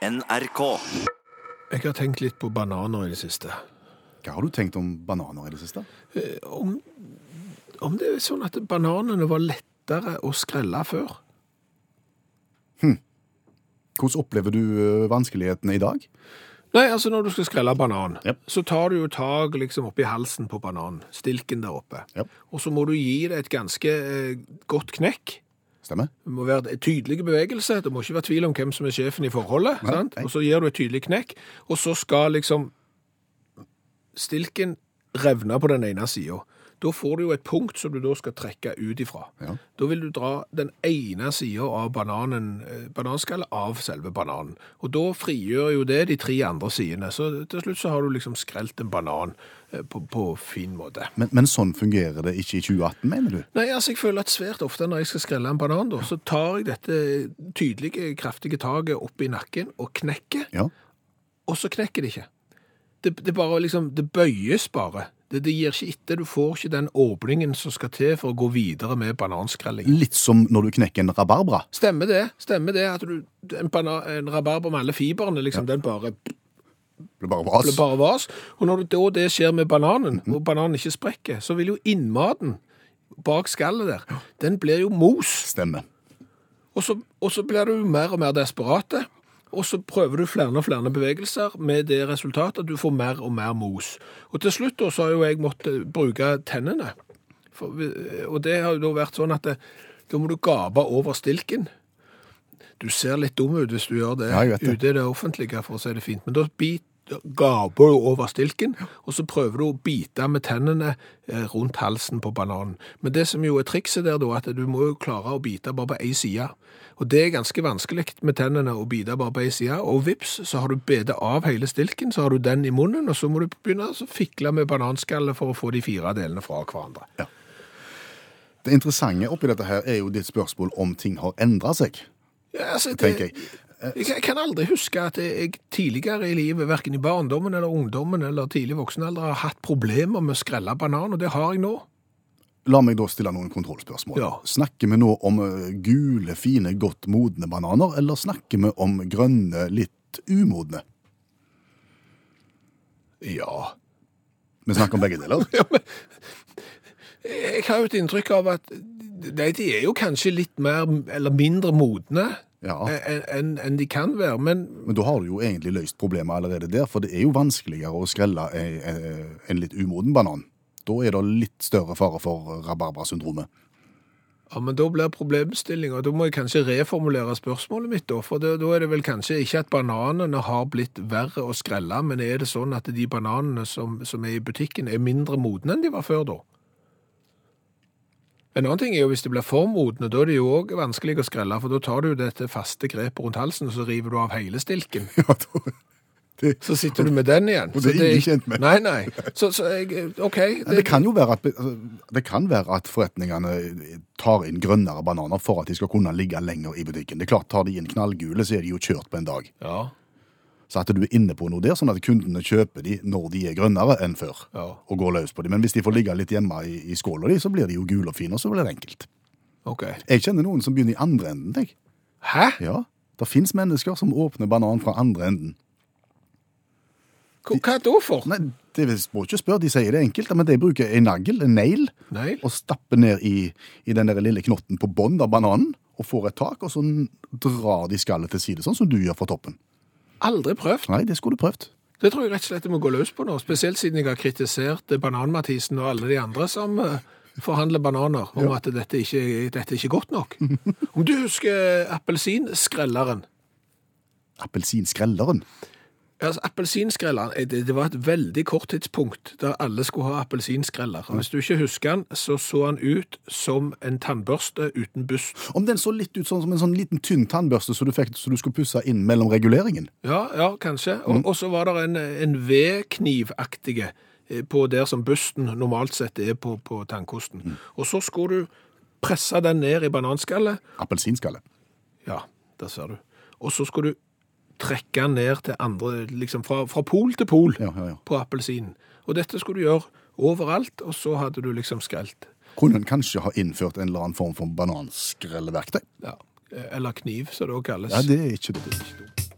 NRK. Jeg har tenkt litt på bananer i det siste. Hva har du tenkt om bananer i det siste? Eh, Om, om det er sånn at bananene var lettere å skrelle før? Hvordan opplever du ø, vanskelighetene i dag? Nei, altså når du skal skrelle banan, Yep. så tar du jo tag liksom oppi halsen på bananen, stilken der oppe. Yep. Og så må du gi det et ganske eh, godt knekk. Stemmer? Det må være en tydelig bevegelse, det må ikke være tvil om hvem som er sjefen i forholdet, Nei, sant? nei. Og så gir du et tydelig knekk, og så skal liksom stilken revne på den ene siden. Da får du jo et punkt som du da skal trekke ut ifra. Ja. Da vil du dra den ene siden av bananen, eh, bananskallet av selve bananen. Og da frigjør jo det de tre andre sidene. Så til slutt så har du liksom skrelt en banan eh, på, på fin måte. Men, men sånn fungerer det ikke i 2018, mener du? Nei, altså jeg føler at svært ofte når jeg skal skrelle en banan, da, så tar jeg dette tydelige, kraftige taget opp i nakken og knekker, Ja. og så knekker det ikke. Det, det bare liksom, det bøyes bare. Det, det gir ikke etter, du får ikke den åpningen som skal til for å gå videre med bananskrelling. Litt som når du knekker en rabarbra. Stemmer det, stemmer det at du, en, bana, en rabarber med alle fibrene, liksom, den bare Det bare vas. blir bare vas. Og når det, det skjer med bananen, og bananen ikke sprekker, så vil jo innmaten bak skallet der, den blir jo mos. Stemmer. Og så, og så blir du mer og mer desperate, og så prøver du flere og flere bevegelser med det resultatet at du får mer og mer mos. Og til slutt da, så har jo jeg måttet bruke tennene. For, og det har jo da vært sånn at det, da må du gape over stilken. Du ser litt dum ut hvis du gjør det, Ja, det. ute i det offentlige, for å si det fint. Men da bit, gaper du over stilken, og så prøver du å bite med tennene eh, rundt halsen på bananen. Men det som jo er trikset der, da, at du må jo klare å bite bare på én side. Og det er ganske vanskelig med tennene å bite bare på én side. Og vips, så har du bedet av hele stilken, så har du den i munnen, og så må du begynne å fikle med bananskallet for å få de fire delene fra hverandre. Det interessante oppi dette her er jo ditt spørsmål om ting har endra seg, Ja, altså, det, jeg. Kan aldri huske at jeg tidligere i livet, hverken i barndommen eller ungdommen eller tidlig voksen alder, har hatt problemer med å skrelle banan, og det har jeg nå. La meg da stille noen kontrollspørsmål. Ja. Snakker vi nå om gule, fine, godt modne bananer, eller snakker vi om grønne, litt umodne? Ja. Vi snakker om begge deler. Jeg har jo et inntrykk av at nei, de er jo kanskje litt mer eller mindre modne Ja. enn en, en de kan være, men Men da har du jo egentlig løst problemet allerede der, for det er jo vanskeligere å skrelle en, en litt umoden banan. Da er det litt større fare for rabarbrasyndromet. Ja, men da blir problemstillinga Da må jeg kanskje reformulere spørsmålet mitt, da. For det, da er det vel kanskje ikke at bananene har blitt verre å skrelle, men er det sånn at de bananene som, som er i butikken, er mindre modne enn de var før, da? En annen ting er jo hvis de blir for modne, da er det jo òg vanskelig å skrelle, for da tar du dette faste grepet rundt halsen, og så river du av hele stilken. Ja, da, det, Så sitter du med den igjen. Og det er ingen kjent med. Nei, nei. Så, så jeg, OK. Men det kan jo være at, altså, det kan være at forretningene tar inn grønnere bananer for at de skal kunne ligge lenger i butikken. Det er klart, Tar de inn knallgule, så er de jo kjørt på en dag. Ja, Så at du er inne på noe der, sånn at kundene kjøper de når de er grønnere enn før. Ja. Og går løs på de. Men hvis de får ligge litt hjemme i, i skåla di, så blir de jo gule og fine, og så blir det enkelt. OK. Jeg kjenner noen som begynner i andre enden. Jeg. Hæ? Ja, Det fins mennesker som åpner banan fra andre enden. Hva, hva da for? Nei, det må ikke spørre, De sier det enkelt, men de bruker en nagl, en nail, Nei. og stapper ned i, i den der lille knotten på bånn av bananen, og får et tak, og så drar de skallet til side, sånn som du gjør fra toppen. Aldri prøvd. Nei, det skulle du prøvd. Det tror jeg rett og slett jeg må gå løs på nå, spesielt siden jeg har kritisert Banan-Mathisen og alle de andre som eh, forhandler bananer, om at dette ikke, dette er godt nok. Om du husker appelsinskrelleren? Appelsinskrelleren. Altså, appelsinskrelleren, eh, det, det var et veldig kort tidspunkt der alle skulle ha appelsinskreller. Hvis du ikke husker den, så så han ut som en tannbørste uten buss. Om den så litt ut sånn som en sånn liten tynn tannbørste som du, fikk, så du skulle pusse inn mellom reguleringen. Ja, ja, kanskje. Og, og så var det en, en vedknivaktige eh, på der som busten normalt sett er på, på tannkosten. Og så skulle du presse den ned i bananskallet. Appelsinskallet. Ja, der ser du. Og så skulle du trekke den ned til andre, liksom fra, fra pol til pol ja, ja, ja. på appelsinen. Og dette skulle du gjøre overalt, og så hadde du liksom skrelt. Kunne en kanskje ha innført en eller annen form for bananskrelleverktøy? Ja. Eh, eller kniv, som det òg kalles. Ja, det er ikke det. Er ikke det.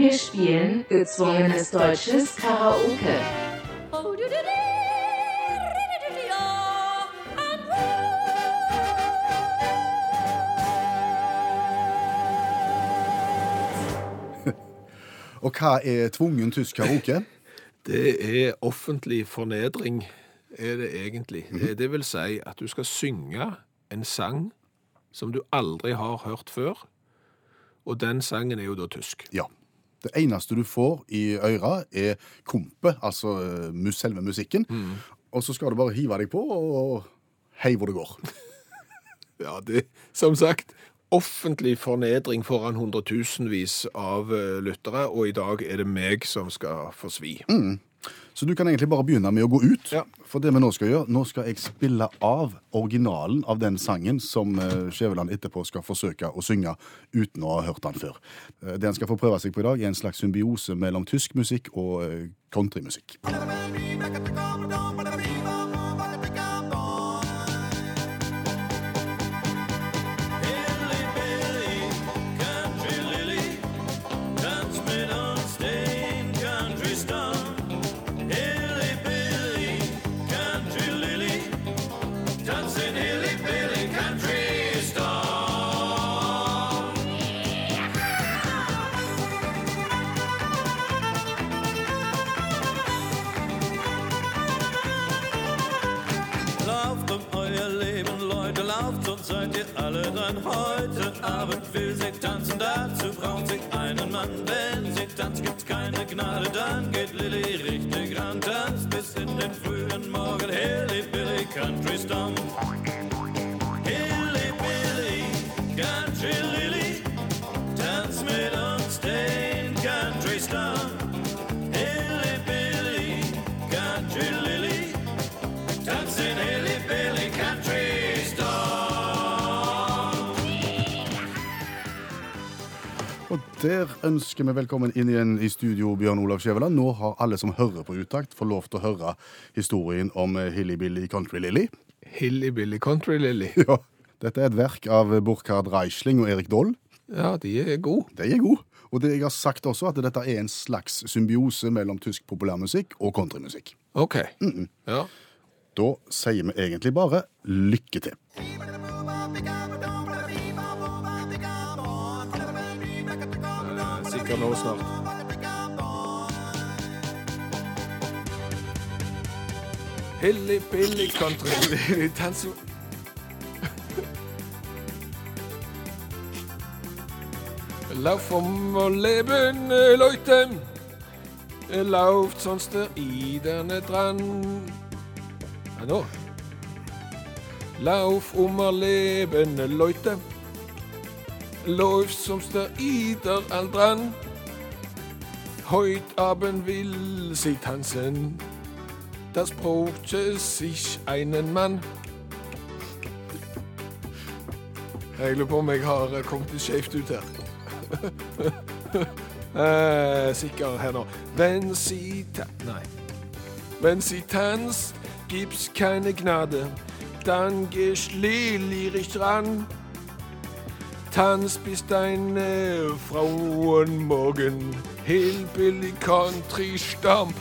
Wir spielen gezwungenes deutsches Karaoke. Og hva er tvungen tysk karaoke? Det er offentlig fornedring, er det egentlig. Det- Det vil si at du skal synge en sang som du aldri har hørt før, og den sangen er jo da tysk. Ja. Det eneste du får i øra, er kompe, altså eh, selve musikken. Og så skal du bare hive deg på og hei hvor det går. Ja, det, som sagt, offentlig fornedring foran hundretusenvis av eh, lyttere, og i dag er det meg som skal få svi. Så du kan egentlig bare begynne med å gå ut. Ja. For det vi nå skal gjøre, nå skal jeg spille av originalen av den sangen som eh, Skjæveland etterpå skal forsøke å synge uten å ha hørt den før. Eh, Det han skal få prøve seg på i dag, er en slags symbiose mellom tysk musikk og countrymusikk. Der ønsker vi velkommen inn igjen i studio, Bjørn Olav Skjæveland. Nå har alle som hører på Utakt, fått lov til å høre historien om Hillybilly Hilly Billy Country Lily. Hilly-billy country lily. Ja. Dette er et verk av Burkhard Reisling og Erik Doll. Ja, de er gode. De er gode. Og det jeg har sagt også, at dette er en slags symbiose mellom tysk populærmusikk og countrymusikk. OK. Ja. Da sier vi egentlig bare lykke til. Eh, Sikkert nå snart. Hilly-billy country lily, dans Lauf um og leben, äh, Leute. Lauft sonst der iderne dran. Ja, nå. Lauf um og leben, Leute. Läuft sonst der Ider all dran. Heut Abend will sie tanzen. Das brauchte sich einen Mann. Jeg lurer på om jeg har kommet skjevt ut her. eh, sikker her nå. Wenn sie ta Nei. Wenn sie tanzt, gibt's keine Gnade. Dann gehst lilirig dran. Tanz Fra Frauen morgen Hillbilly Country Stamp.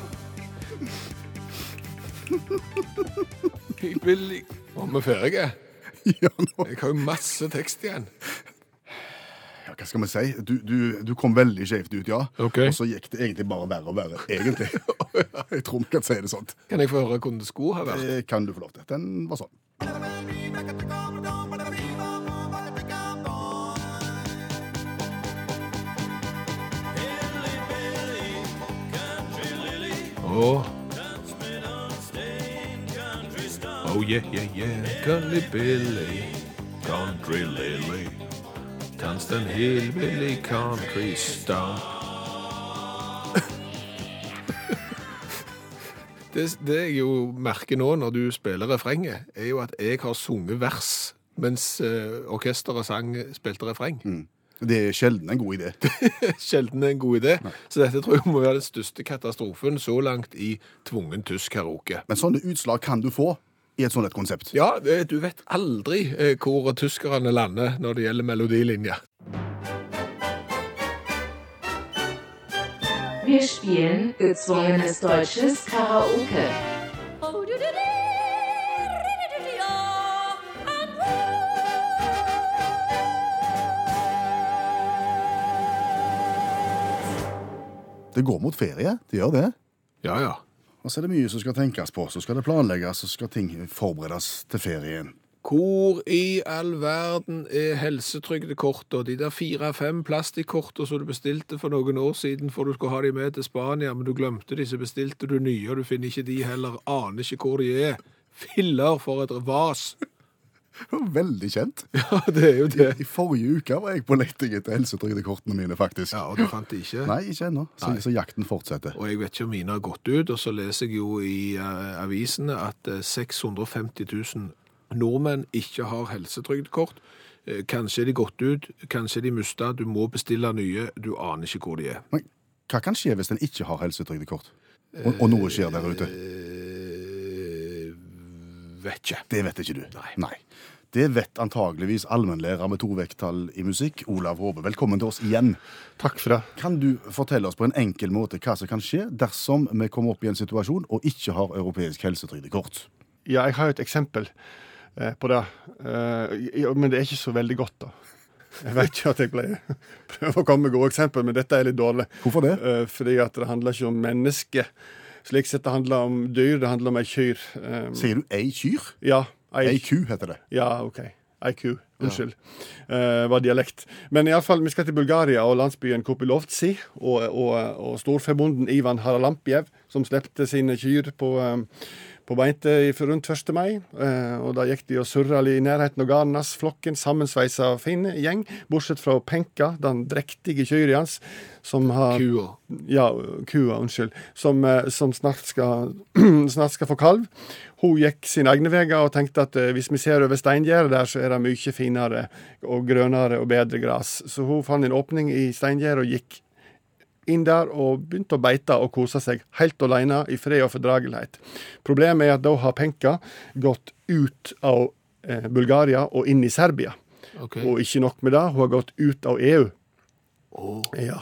Hillbilly Var vi ferdige? Ja, nå. Jeg har jo masse tekst igjen. Ja, hva skal vi si? Du, du, du kom veldig skjevt ut, ja. Okay. Og så gikk det egentlig bare verre og verre. Egentlig. Jeg tror vi kan si det sånn. Kan jeg få høre hvordan det skulle ha vært? Det kan du få lov til. Den var sånn. Stomp. oh yeah, yeah, yeah. Country Billy, Country Lily. Dans Hillbilly Country Stump. Det, det jeg jo merker nå når du spiller refrenget, er jo at jeg har sunget vers, mens eh, orkesteret sang, spilte refreng. Det er sjelden en god idé. Sjelden en god idé. Så dette tror jeg må være den største katastrofen så langt i tvungen tysk karaoke. Men sånne utslag kan du få i et sånt et konsept. Ja, du vet aldri eh, hvor tyskerne lander når det gjelder melodilinja. Wir spielen gezwungenes deutsches Karaoke. Det går mot ferie, det gjør det. Ja, ja. Og så er det mye som skal tenkes på, så skal det planlegges, så skal ting forberedes til ferien. Hvor i all verden er helsetrygdekortene? de der fire-fem plastikkortene som du bestilte for noen år siden for du skulle ha de med til Spania, men du glemte de, så bestilte du nye, og du finner ikke de heller, aner ikke hvor de er. Filler for et vas. Veldig kjent. Ja, det er jo det. I forrige uke var jeg på letting etter helsetrygdekortene mine, faktisk. Ja, og du fant de ikke? Nei, ikke ennå. Så, så jakten fortsetter. Og jeg vet ikke om mine har gått ut, og så leser jeg jo i uh, avisene at uh, 650 000 nordmenn ikke har helsetrygdkort. Uh, kanskje er de gått ut, kanskje er de mista, du må bestille nye, du aner ikke hvor de er. Men hva kan skje hvis en ikke har helsetrygdekort? Og, og noe skjer der ute? Eh, vet ikke. Det vet ikke du. Nei. Det vet antageligvis allmennlærer med to vekttall i musikk, Olav Håbe. Velkommen til oss igjen. Takk for det. Kan du fortelle oss på en enkel måte hva som kan skje dersom vi kommer opp i en situasjon og ikke har europeisk helsetrygdekort? Ja, jeg har jo et eksempel eh, på det, eh, men det er ikke så veldig godt, da. Jeg vet ikke at jeg pleier prøver å komme med gode eksempel, men dette er litt dårlig. Hvorfor det? Eh, fordi at det handler ikke om mennesker. Slik sett det handler om dyr, det handler om ei kyr. Um, Sier du ei kyr? ja, ei, Ei ku heter det. Ja, OK. Ei ku. Unnskyld. Eh, var dialekt. Men iallfall, vi skal til Bulgaria og landsbyen Kopilovtsi. Og, og, og storfebonden Ivan Haralampjev, som slepte sine kyr på, eh, på beite rundt 1. mai. Eh, og da gikk de og surra i nærheten av garnas. Flokken sammensveisa fin gjeng, bortsett fra Penka, den drektige kyrne hans, som har Kua. ja, kua, unnskyld. Som, eh, som snart, skal, snart skal få kalv. Hun gikk sine egne veier og tenkte at eh, hvis vi ser over steingjerdet der, så er det mye finere og grønnere og bedre gress. Så hun fant en åpning i steingjerdet og gikk inn der og begynte å beite og kose seg helt alene i fred og fordragelighet. Problemet er at da har Penka gått ut av eh, Bulgaria og inn i Serbia. Okay. Og ikke nok med det, hun har gått ut av EU. Ja.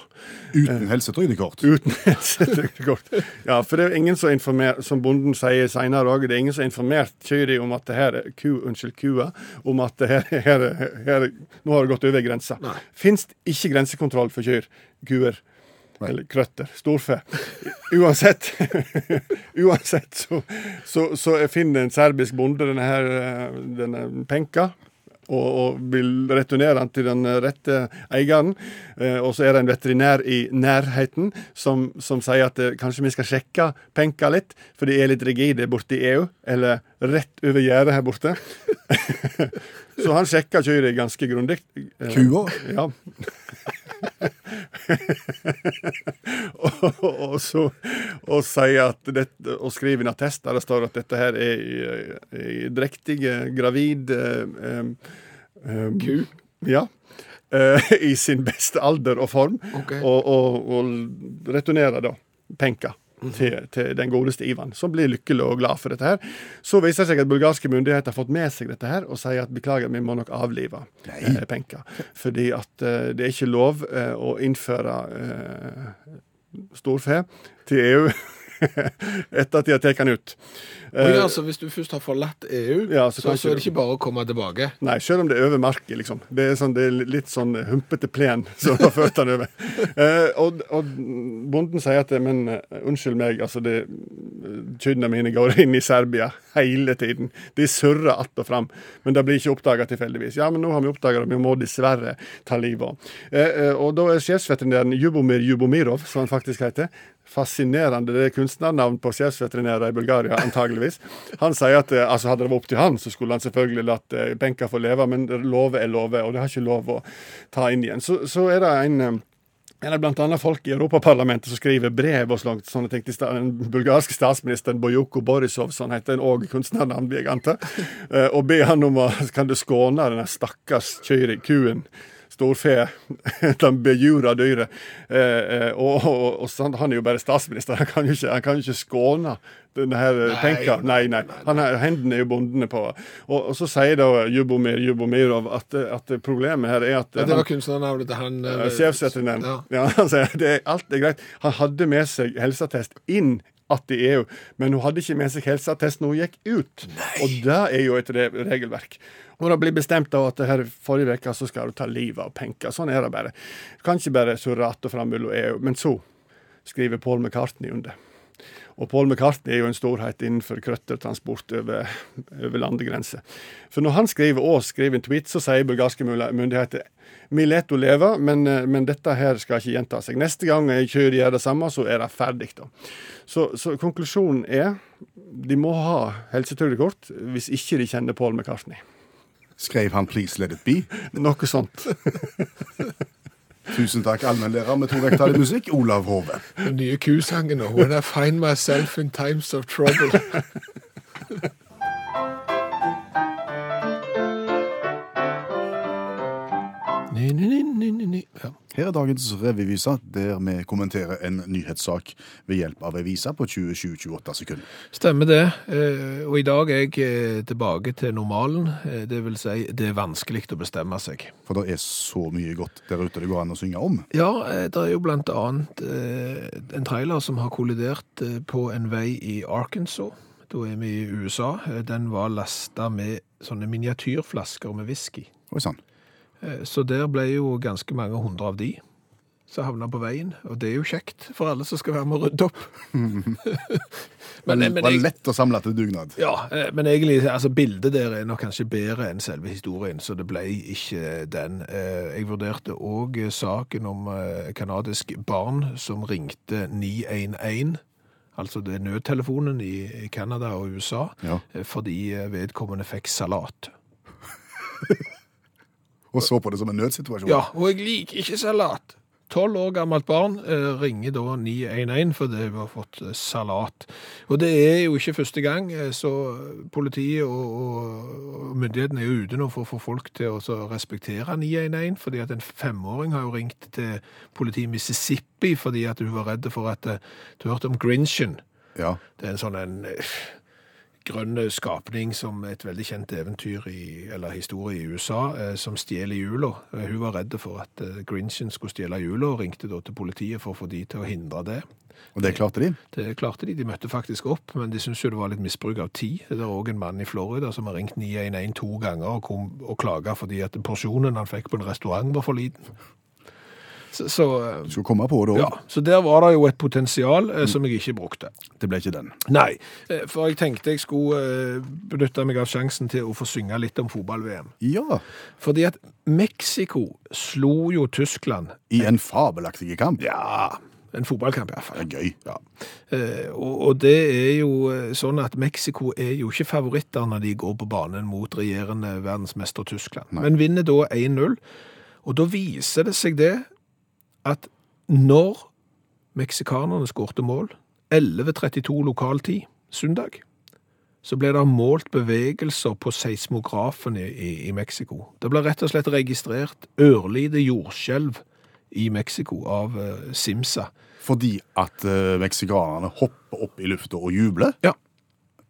Uten helsetrygdekort. Uten helsetrygdekort. Ja, for det er ingen som informerer, som bonden sier senere òg, det er ingen som har informert Kyri om at det her er ku, unnskyld, kua, om at det her, her, her nå har det gått over grensa. Fins ikke grensekontroll for kyr, kuer eller krøtter, storfe. Uansett, uansett så, så, så finner en serbisk bonde denne her, eh, denne penka, og, og vil returnere den til den rette eieren. Eh, og så er det en veterinær i nærheten som, som sier at eh, kanskje vi skal sjekke penka litt, for de er litt rigide borte i EU, eller rett over gjerdet her borte. så han sjekka kyret ganske grundig. Eh, Kua? Ja. Og, og, så, og sier at dette, og skriver en attest der det står at dette her er i, i drektig, gravid um, eh, Ku? Ja. Eh, I sin beste alder og form. Okay. Og, og, og returnerer da penka. Til, til den godeste Ivan, som blir lykkelig og glad for dette. her. Så viser det seg at bulgarske myndigheter har fått med seg dette her og sier at beklager, vi må nok avlive eh, penka. Fordi at eh, det er ikke lov eh, å innføre eh, storfe til EU etter at de har tatt den ut. Og Eh, ja, altså, hvis du først har forlatt EU, Ja, så så, så, er det ikke bare å komme tilbake. Nei, selv om det er over marka, liksom. Det er, sånn, det er litt sånn humpete plen som har ført den over. Eh, og, og bonden sier at men eh, unnskyld meg, altså det, kyrne mine går inn i Serbia hele tiden. De surrer att og fram, men det blir ikke oppdaga tilfeldigvis. Ja, men nå har vi oppdaga det, vi må dessverre ta livet av. Eh, eh, og da er sjefsveterinæren Jubomir Jubomirov, som han faktisk heter, fascinerende det er kunstnernavn på sjefsveterinærer i Bulgaria, antageligvis. Han sier at eh, altså, hadde det vært opp til han, så skulle han selvfølgelig latt eh, Benka få leve, men love er love, og det har ikke lov å ta inn igjen. Så, så er det en eh, en bl.a. blant annet folk i Europaparlamentet som skriver brev og sånt, sånne ting til den bulgarske statsministeren Bojoko Borisov, som heter en òg kunstnernavn, vil jeg anta, og ber han om å kan du skåne denne stakkars kuen storfe, de bejura dyret. Eh, eh, og og, og han er jo bare statsminister, han kan jo ikke, han kan jo ikke skåne denne her Nei, penka. Nei, nei. Han hendene er jo bondene på. Og, og så sier da Jubomir Jubomirov at, at problemet her er at Ja, det var kunstnernavnet til han eh, Sjefsveterinæren. Ja. Ja, han sier det alt er greit. Han hadde med seg helseattest inn att i EU, men hun hadde ikke med seg helseattest når hun gikk ut. Nei. Og det er jo et re regelverk. Og det blir bestemt av at her forrige uke så skal du ta livet av penka. Sånn er det bare. Du kan ikke bare surre att og fram mellom EU. Men så skriver Paul McCartney under. Og Paul McCartney er jo en storhet innenfor krøttertransport over, over landegrenser. For når han skriver og skriver en tweet, så sier bulgarske myndigheter vi lar henne leve, men, men dette her skal ikke gjenta seg. Neste gang jeg kjører gjør det samme, så er det ferdig. da. Så, så konklusjonen er de må ha helsetrygdekort hvis ikke de kjenner Paul McCartney. Skrev han 'Please let it be'? Noe sånt. Tusen takk, allmennlærer med to vekttall i musikk, Olav Hove. Den nye kusangen nå. 'When I find myself in times of trouble'. Ny, ny, ny, ni. Ja. Her er dagens revyvise, der vi kommenterer en nyhetssak ved hjelp av ei vise på 27-28 sekunder. Stemmer det. Eh, Og i dag er jeg eh, tilbake til normalen. Eh, Det vil si, det er vanskelig å bestemme seg. For det er så mye godt der ute det går an å synge om. Ja, det er jo blant annet en trailer som har kollidert på en vei i Arkansas. Da er vi i USA. Den var lasta med sånne miniatyrflasker med whisky. Oi sann. Eh, Så der ble jo ganske mange hundre av de som havna på veien. Og det er jo kjekt for alle som skal være med å rydde opp. men, Men, men, det var lett å samle til dugnad. ja, eh, men egentlig, altså bildet der er nok kanskje bedre enn selve historien, så det ble ikke den. Eh, Jeg vurderte òg saken om canadisk barn som ringte 911, altså det er nødtelefonen i Canada og USA, Ja. eh, fordi eh, vedkommende fikk salat. Og så på det som en nødsituasjon. Ja, og jeg liker ikke salat. Tolv år gammelt barn eh, ringer da 911 fordi hun har fått eh, salat. Og det er jo ikke første gang, eh, så politiet og, og, myndighetene er jo ute nå for å få folk til å respektere 911, fordi at en femåring har jo ringt til politiet i Mississippi fordi at hun var redd for at eh, Du hørte om Grinchen. Ja. Det er en sånn en grønn skapning som et veldig kjent eventyr i, eller historie i USA, eh, som stjeler jula. Eh, Hun var redd for at eh, Grinchen skulle stjele jula, og ringte da til politiet for å få de til å hindre det. Og det klarte de. Det klarte de, de møtte faktisk opp, men de syntes jo det var litt misbruk av tid. Det er òg en mann i Florida som har ringt 911 to ganger og, kom, og klaga fordi at porsjonen han fikk på en restaurant var for liten. Så, så, Du skal komme på det òg. ja, så der var det jo et potensial eh, som jeg ikke brukte. Det ble ikke den. Nei, eh, for jeg tenkte jeg skulle eh, benytte meg av sjansen til å få synge litt om fotball-VM. Ja. Fordi at Mexico slo jo Tyskland. I en fabelaktig kamp. Ja, en fotballkamp i hvert Det er gøy. Ja. Eh, og, og det er jo eh, sånn at Mexico er jo ikke favoritter når de går på banen mot regjerende verdensmester Tyskland, men vinner da 1-0. Og da viser det seg det at når meksikanerne skårte mål, 11.32 lokaltid, søndag, så ble det målt bevegelser på seismografen i, i, i Mexico. Det ble rett og slett registrert ørlite jordskjelv i Mexico av uh, Simsa. Fordi at uh, meksikanerne hopper opp i lufta og jubler. Ja.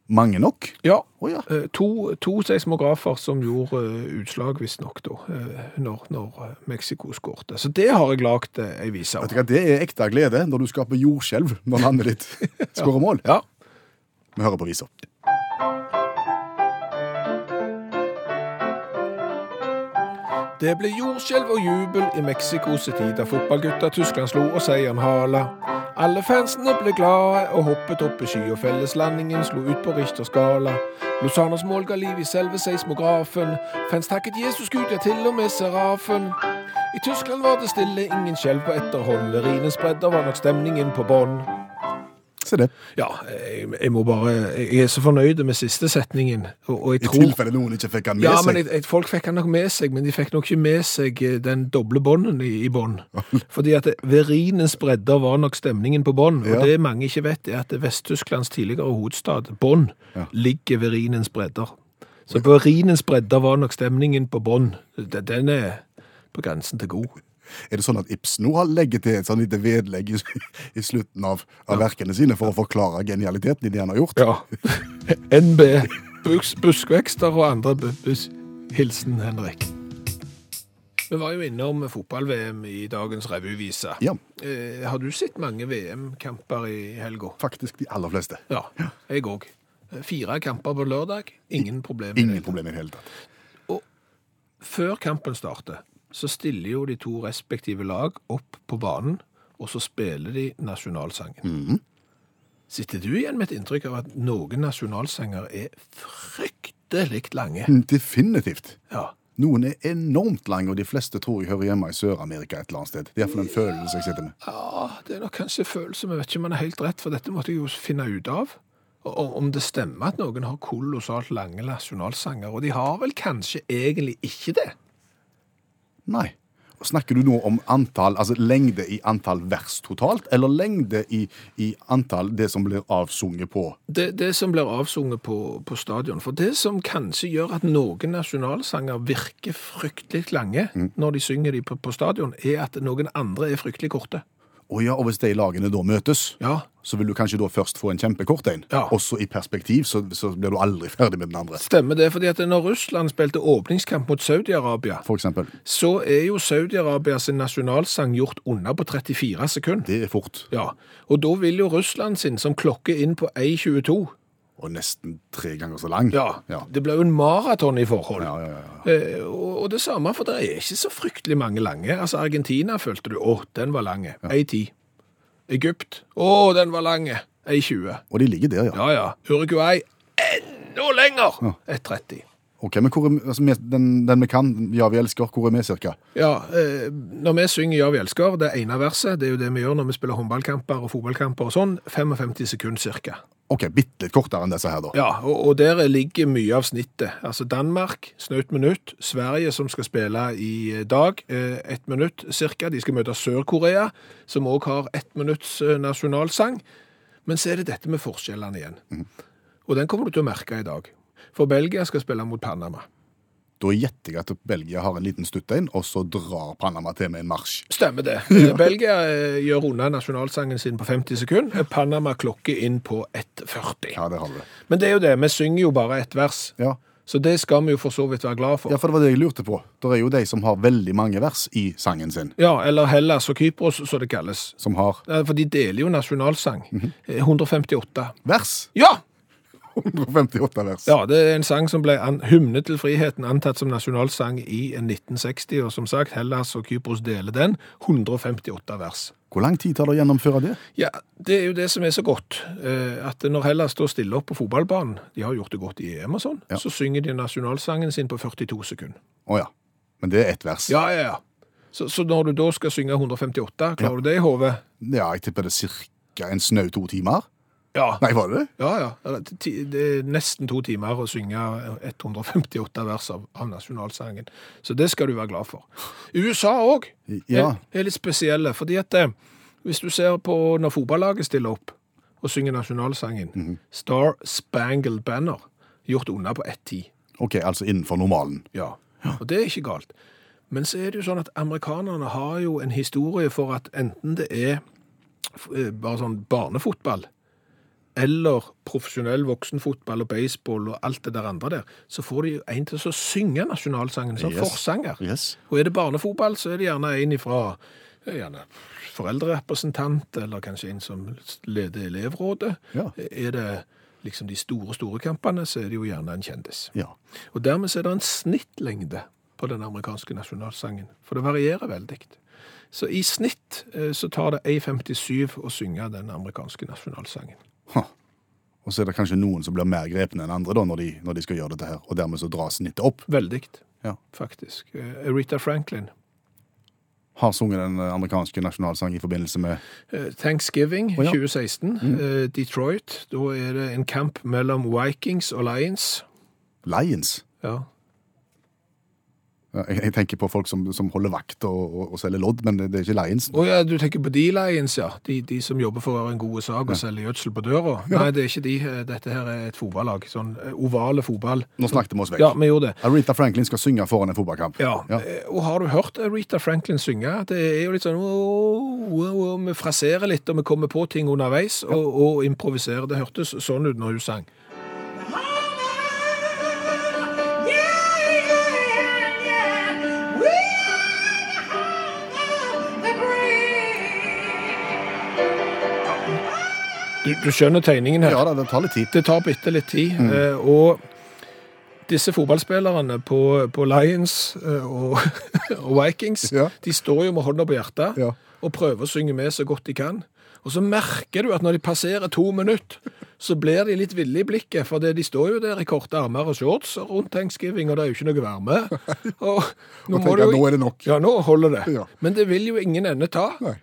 Mange nok. Ja, Oh, ja. eh, to, to seismografer som gjorde eh, utslag, visstnok, eh, når, når Mexico skårte. Så det har jeg lagd ei vise om. Det er ekte glede når du skaper jordskjelv når landet ditt skårer mål. Ja. Vi hører på visa. Det ble jordskjelv og jubel i Mexico tid, da fotballgutta Tyskland slo og seieren hala. Alle fansene ble glade og hoppet opp i sky, og felleslandingen slo ut på Richters skala. Lusanos mål ga liv i selve seismografen. Fans takket Jesus Gud, ja til og med serafen. I Tyskland var det stille, ingen skjelv på etterhold. Ved Rinens bredder var nok stemningen på bånn. Se det. Ja, jeg, jeg må bare Jeg er så fornøyd med siste setningen, og, og I tror tilfelle noen ikke fikk han med ja, seg. men jeg, jeg, folk fikk han nok med seg, men de fikk nok ikke med seg eh, den doble bånden i, i bånd. Fordi at det- ved Rinens bredder var nok stemningen på bånd, og Ja. det mange ikke vet er at Vest-Tysklands tidligere hovedstad, Bånd, Ja. ligger ved Rinens bredder. Så på Rinens bredder var nok stemningen på bånd. Den den er, på grensen til god. Er det sånn at Ibsen nå har legget til et sånn lite vedlegg i, i slutten av, av verkene sine for å forklare genialiteten i det han har gjort? Ja. NB. Bus, buskvekster og andre bu- Hilsen Henrik. Vi var jo innom fotball-VM i dagens revyvise. Ja, Eh, har du sett mange VM-kamper i helga? faktisk de aller fleste. Ja, jeg òg. Fire kamper på lørdag, ingen problem. Ingen problem i det hele tatt. Og Før kampen starter, så stiller jo de to respektive lag opp på banen, og så spiller de nasjonalsangen. Sitter du igjen med et inntrykk av at noen nasjonalsanger er fryktelig lange? Definitivt. Ja. Noen er enormt lange, og de fleste tror jeg hører hjemme i Sør-Amerika et eller annet sted. Det er iallfall en følelse jeg sitter med. ja, det er nok kanskje følelse, men jeg vet ikke om man er helt rett, for dette måtte jeg jo finne ut av. Og om det stemmer at noen har kolossalt lange nasjonalsanger, og de har vel kanskje egentlig ikke det? Nei. Snakker du nå om antall, altså lengde i antall vers totalt, eller lengde i, i antall det som blir avsunget på? Det, det som blir avsunget på, på stadion. For det som kanskje gjør at noen nasjonalsanger virker fryktelig lange når de synger de på, på stadion, er at noen andre er fryktelig korte. Å ja, og hvis de lagene da møtes, Ja, så vil du kanskje da først få en kjempekort en. Ja. Også i perspektiv, så, så blir du aldri ferdig med den andre. stemmer det. fordi at når Russland spilte åpningskamp mot Saudi-Arabia, For eksempel. så er jo Saudi-Arabia sin nasjonalsang gjort unna på 34 sekunder. Det er fort. Ja, og da vil jo Russland sin, som klokker inn på 1.22 Og nesten tre ganger så lang. Ja, Ja. det blir jo en maraton i forhold. Ja, ja, ja. Eh, og, og det samme, for det er ikke så fryktelig mange lange. Altså, Argentina følte du, å, den var lange. 1.10. Egypt, å, den var lange. 1.20. Og de ligger der, ja. Ja, ja. Uruguay, enda lenger. 1.30. Ok, men er, altså, den, den vi kan, Ja, vi elsker, hvor er vi cirka? Ja, eh, når vi synger Ja, vi elsker, det ene verset, det er jo det vi gjør når vi spiller håndballkamper og fotballkamper og sånn, 55 sekunder cirka. Ok, bitte litt kortere enn disse her, da. Ja, og, og der ligger mye av snittet. Altså Danmark, snaut minutt. Sverige, som skal spille i dag, eh, ett minutt cirka. De skal møte Sør-Korea, som òg har ett minutts eh, nasjonalsang. Men så er det dette med forskjellene igjen. Og den kommer du til å merke i dag. For Belgia skal spille mot Panama. Da gjetter jeg at Belgia har en liten stutt en, og så drar Panama til med en marsj. Stemmer det. ja. Belgia eh, gjør unna nasjonalsangen sin på 50 sekunder. Panama klokker inn på 1,40. Ja, det har vi. Men det er jo det, vi synger jo bare ett vers. Ja. Så det skal vi jo for så vidt være glad for. ja, for det var det jeg lurte på. Det er jo de som har veldig mange vers i sangen sin, Ja, eller Hellas og Kypros, som det kalles. som har Ja, For de deler jo nasjonalsang. Eh, 158. vers. Ja! 158 vers. ja! Det er en sang som ble an hymne til friheten antatt som nasjonalsang i 1960, og som sagt, Hellas og Kypros deler den. 158 vers. Hvor lang tid tar det å gjennomføre det? Ja, det er jo det som er så godt, eh, at når Hellas står stille opp på fotballbanen, de har gjort det godt i EM og sånn, Ja. så synger de nasjonalsangen sin på 42 sekunder. Å ja. Men det er ett vers. Ja, ja, ja. Så, så når du da skal synge 158, klarer du det i hodet? Ja, jeg tipper det er cirka en snau to timer. Ja. Nei, var det det? Ja, ja. Det er nesten to timer å synge 158 vers av, av nasjonalsangen. Så det skal du være glad for. USA òg Ja. er, er litt spesielle, fordi at eh, hvis du ser på når fotballaget stiller opp og synger nasjonalsangen, Star Spangled Banner, gjort unna på 1.10. Ok, altså innenfor normalen. Ja, og det er ikke galt. Men så er det jo sånn at amerikanerne har jo en historie for at enten det er eh, bare sånn barnefotball, eller profesjonell voksenfotball og baseball og alt det der andre der, så får de en til å synge nasjonalsangen som Yes. forsanger. Yes. Og er det barnefotball, så er det gjerne en ifra gjerne foreldrerepresentant, eller kanskje en som leder elevrådet. Ja. Er det liksom de store, store kampene, så er det jo gjerne en kjendis. Ja. Og dermed er det en snittlengde på den amerikanske nasjonalsangen, for det varierer veldig. Så i snitt eh, så tar det 1,57 å synge den amerikanske nasjonalsangen. Og så er det kanskje noen som blir mer grepne enn andre da, når de, når de skal gjøre dette her, og dermed så dras snittet opp. Veldig, Ja. faktisk. Eh, Aretha Franklin, Har sunget den eh, amerikanske nasjonalsangen i forbindelse med eh, Thanksgiving oh, ja. 2016, Mm. Detroit, da er det en kamp mellom Vikings og Lions. Lions. Ja, Jeg, tenker på folk som, som holder vakt og, og, og selger lodd, men det er ikke Lions. Å ja, du tenker på de Lions, ja. De, de som jobber for en god sak og selger gjødsel på døra. Nei, det er ikke de. Dette her er et fotballag. Sånn eh, ovale fotball. Nå snakket vi oss vekk. Ja, vi gjorde det. Aretha Franklin skal synge foran en fotballkamp. Ja, ja. og har du hørt Rita Franklin synge? Det er jo litt sånn oh, oh, åh», Vi fraserer litt, og vi kommer på ting underveis, og, og improviserer. Det hørtes sånn ut når hun sang. Du, du skjønner tegningen her. Ja da, det tar litt tid. Det tar bitte litt tid. eh, Og disse fotballspillerne på, på Lions eh, og, og Vikings, Ja. de står jo med hånda på hjertet Ja. og prøver å synge med så godt de kan. Og så merker du at når de passerer to minutter, så blir de litt ville i blikket, for de står jo der i korte armer og shorts rundt thanksgiving, og det er jo ikke noe varme. Og nå, Og tenker jo, nå er det nok. Ja, nå holder det. Ja. Men det vil jo ingen ende ta. Nei.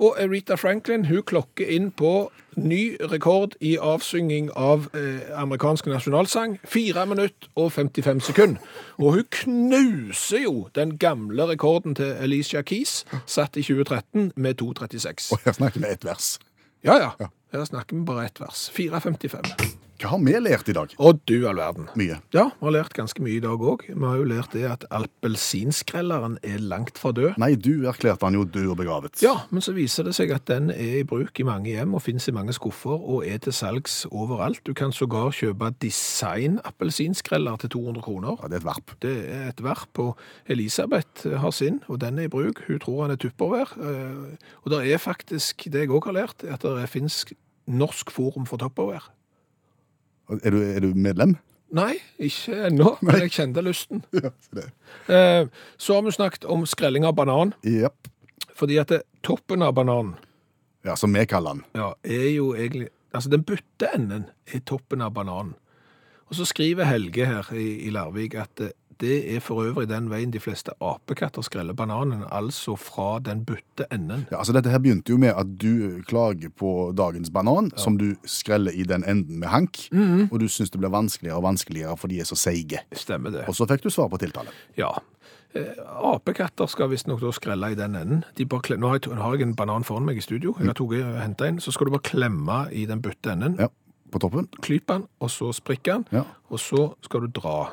Og Rita Franklin hun klokker inn på ny rekord i avsynging av eh, amerikansk nasjonalsang. 4 minutter og 55 sekunder. Og hun knuser jo den gamle rekorden til Alicia Keys, satt i 2013, med 2,36. Og her snakker vi ett vers. Ja, ja. Her snakker vi bare ett vers. 4,55. Hva har vi lært i dag? Og du all verden. Mye. Ja, vi har lært ganske mye i dag òg. Vi har jo lært det at appelsinskrelleren er langt fra død. Nei, du erklærte han jo død og begravet. Ja, men så viser det seg at den er i bruk i mange hjem og finnes i mange skuffer og er til salgs overalt. Du kan sågar kjøpe design-appelsinskreller til 200 kroner. Ja, det er et verp. Det er et verp, og Elisabeth har sin, og den er i bruk. Hun tror han er tupperware. eh, Og det er faktisk, det jeg òg har lært, at det finnes norsk forum for tupperware. Er du, er du medlem? Nei, ikke ennå, men jeg kjente lysten. Ja, så det. Eh, Så har vi snakket om skrelling av banan, Yep. fordi at det, toppen av bananen Ja, som vi kaller den. ja, er jo egentlig Altså, den butte enden er toppen av bananen. Og så skriver Helge her i, i Larvik at eh, det er for øvrig den veien de fleste apekatter skreller bananen, altså fra den butte enden. Ja, altså Dette her begynte jo med at du klager på dagens banan, som du skreller i den enden med hank, og du syns det blir vanskeligere og vanskeligere for de er så seige. Stemmer det. Og så fikk du svar på tiltale. Ja. Eh, apekatter skal visstnok skrelle i den enden. De. Nå har jeg, nå har jeg en banan foran meg i studio. Jeg har tatt og hentet en. Så skal du bare klemme i den butte enden. Ja, På toppen. Klype den, og så sprikke den. Ja. Og så skal du dra.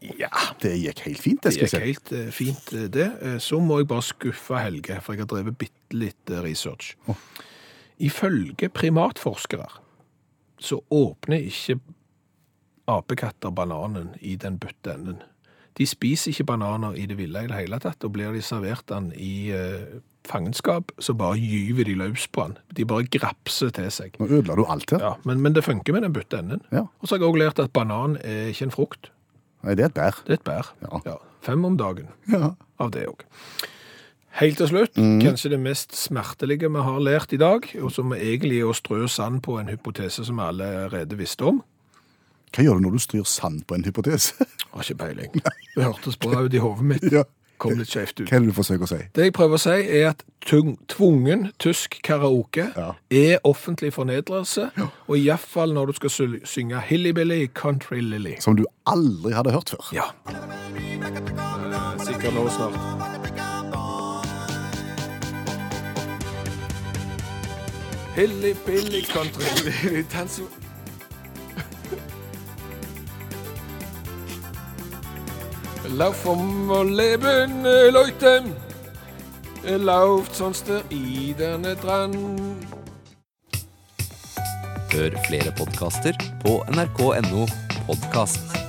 Ja, Det gikk helt fint, det det gikk helt eh, fint, eh, det. Eh, Så må jeg bare skuffe Helge, for jeg har drevet bitte litt research. Oh. Ifølge primatforskere så åpner ikke apekatter bananen i den butte enden. De spiser ikke bananer i det ville i det hele tatt, og blir de servert den i uh, fangenskap, så bare gyver de løs på den. De bare grapser til seg. Nå ødela du alt her. Ja, men, men det funker med den butte enden. Ja. Og så har jeg også lært at banan er ikke en frukt, Nei, det er et bær. det er et bær. Ja. Fem om dagen Ja. av det òg. Helt til slutt, kanskje det mest smertelige vi har lært i dag, og som egentlig er å strø sand på en hypotese som vi allerede visste om. Hva gjør du når du stryr sand på en hypotese? Har ikke peiling. Det hørtes bra ut i hodet mitt. ja. Kom litt skjevt ut. Hva er det du forsøker å si? Det jeg prøver å si, er at tung, tvungen tysk karaoke Ja. er offentlig fornedrelse, og iallfall når du skal sy- synge Hillybilly Country Lily. Som du aldri hadde hørt før. Ja. Sikkert nå snart. Hilly billy country lily dans Lauf vom Leben, Leute, lauft sonst der iderne dran. Hør flere podkaster på nrk.no podkast.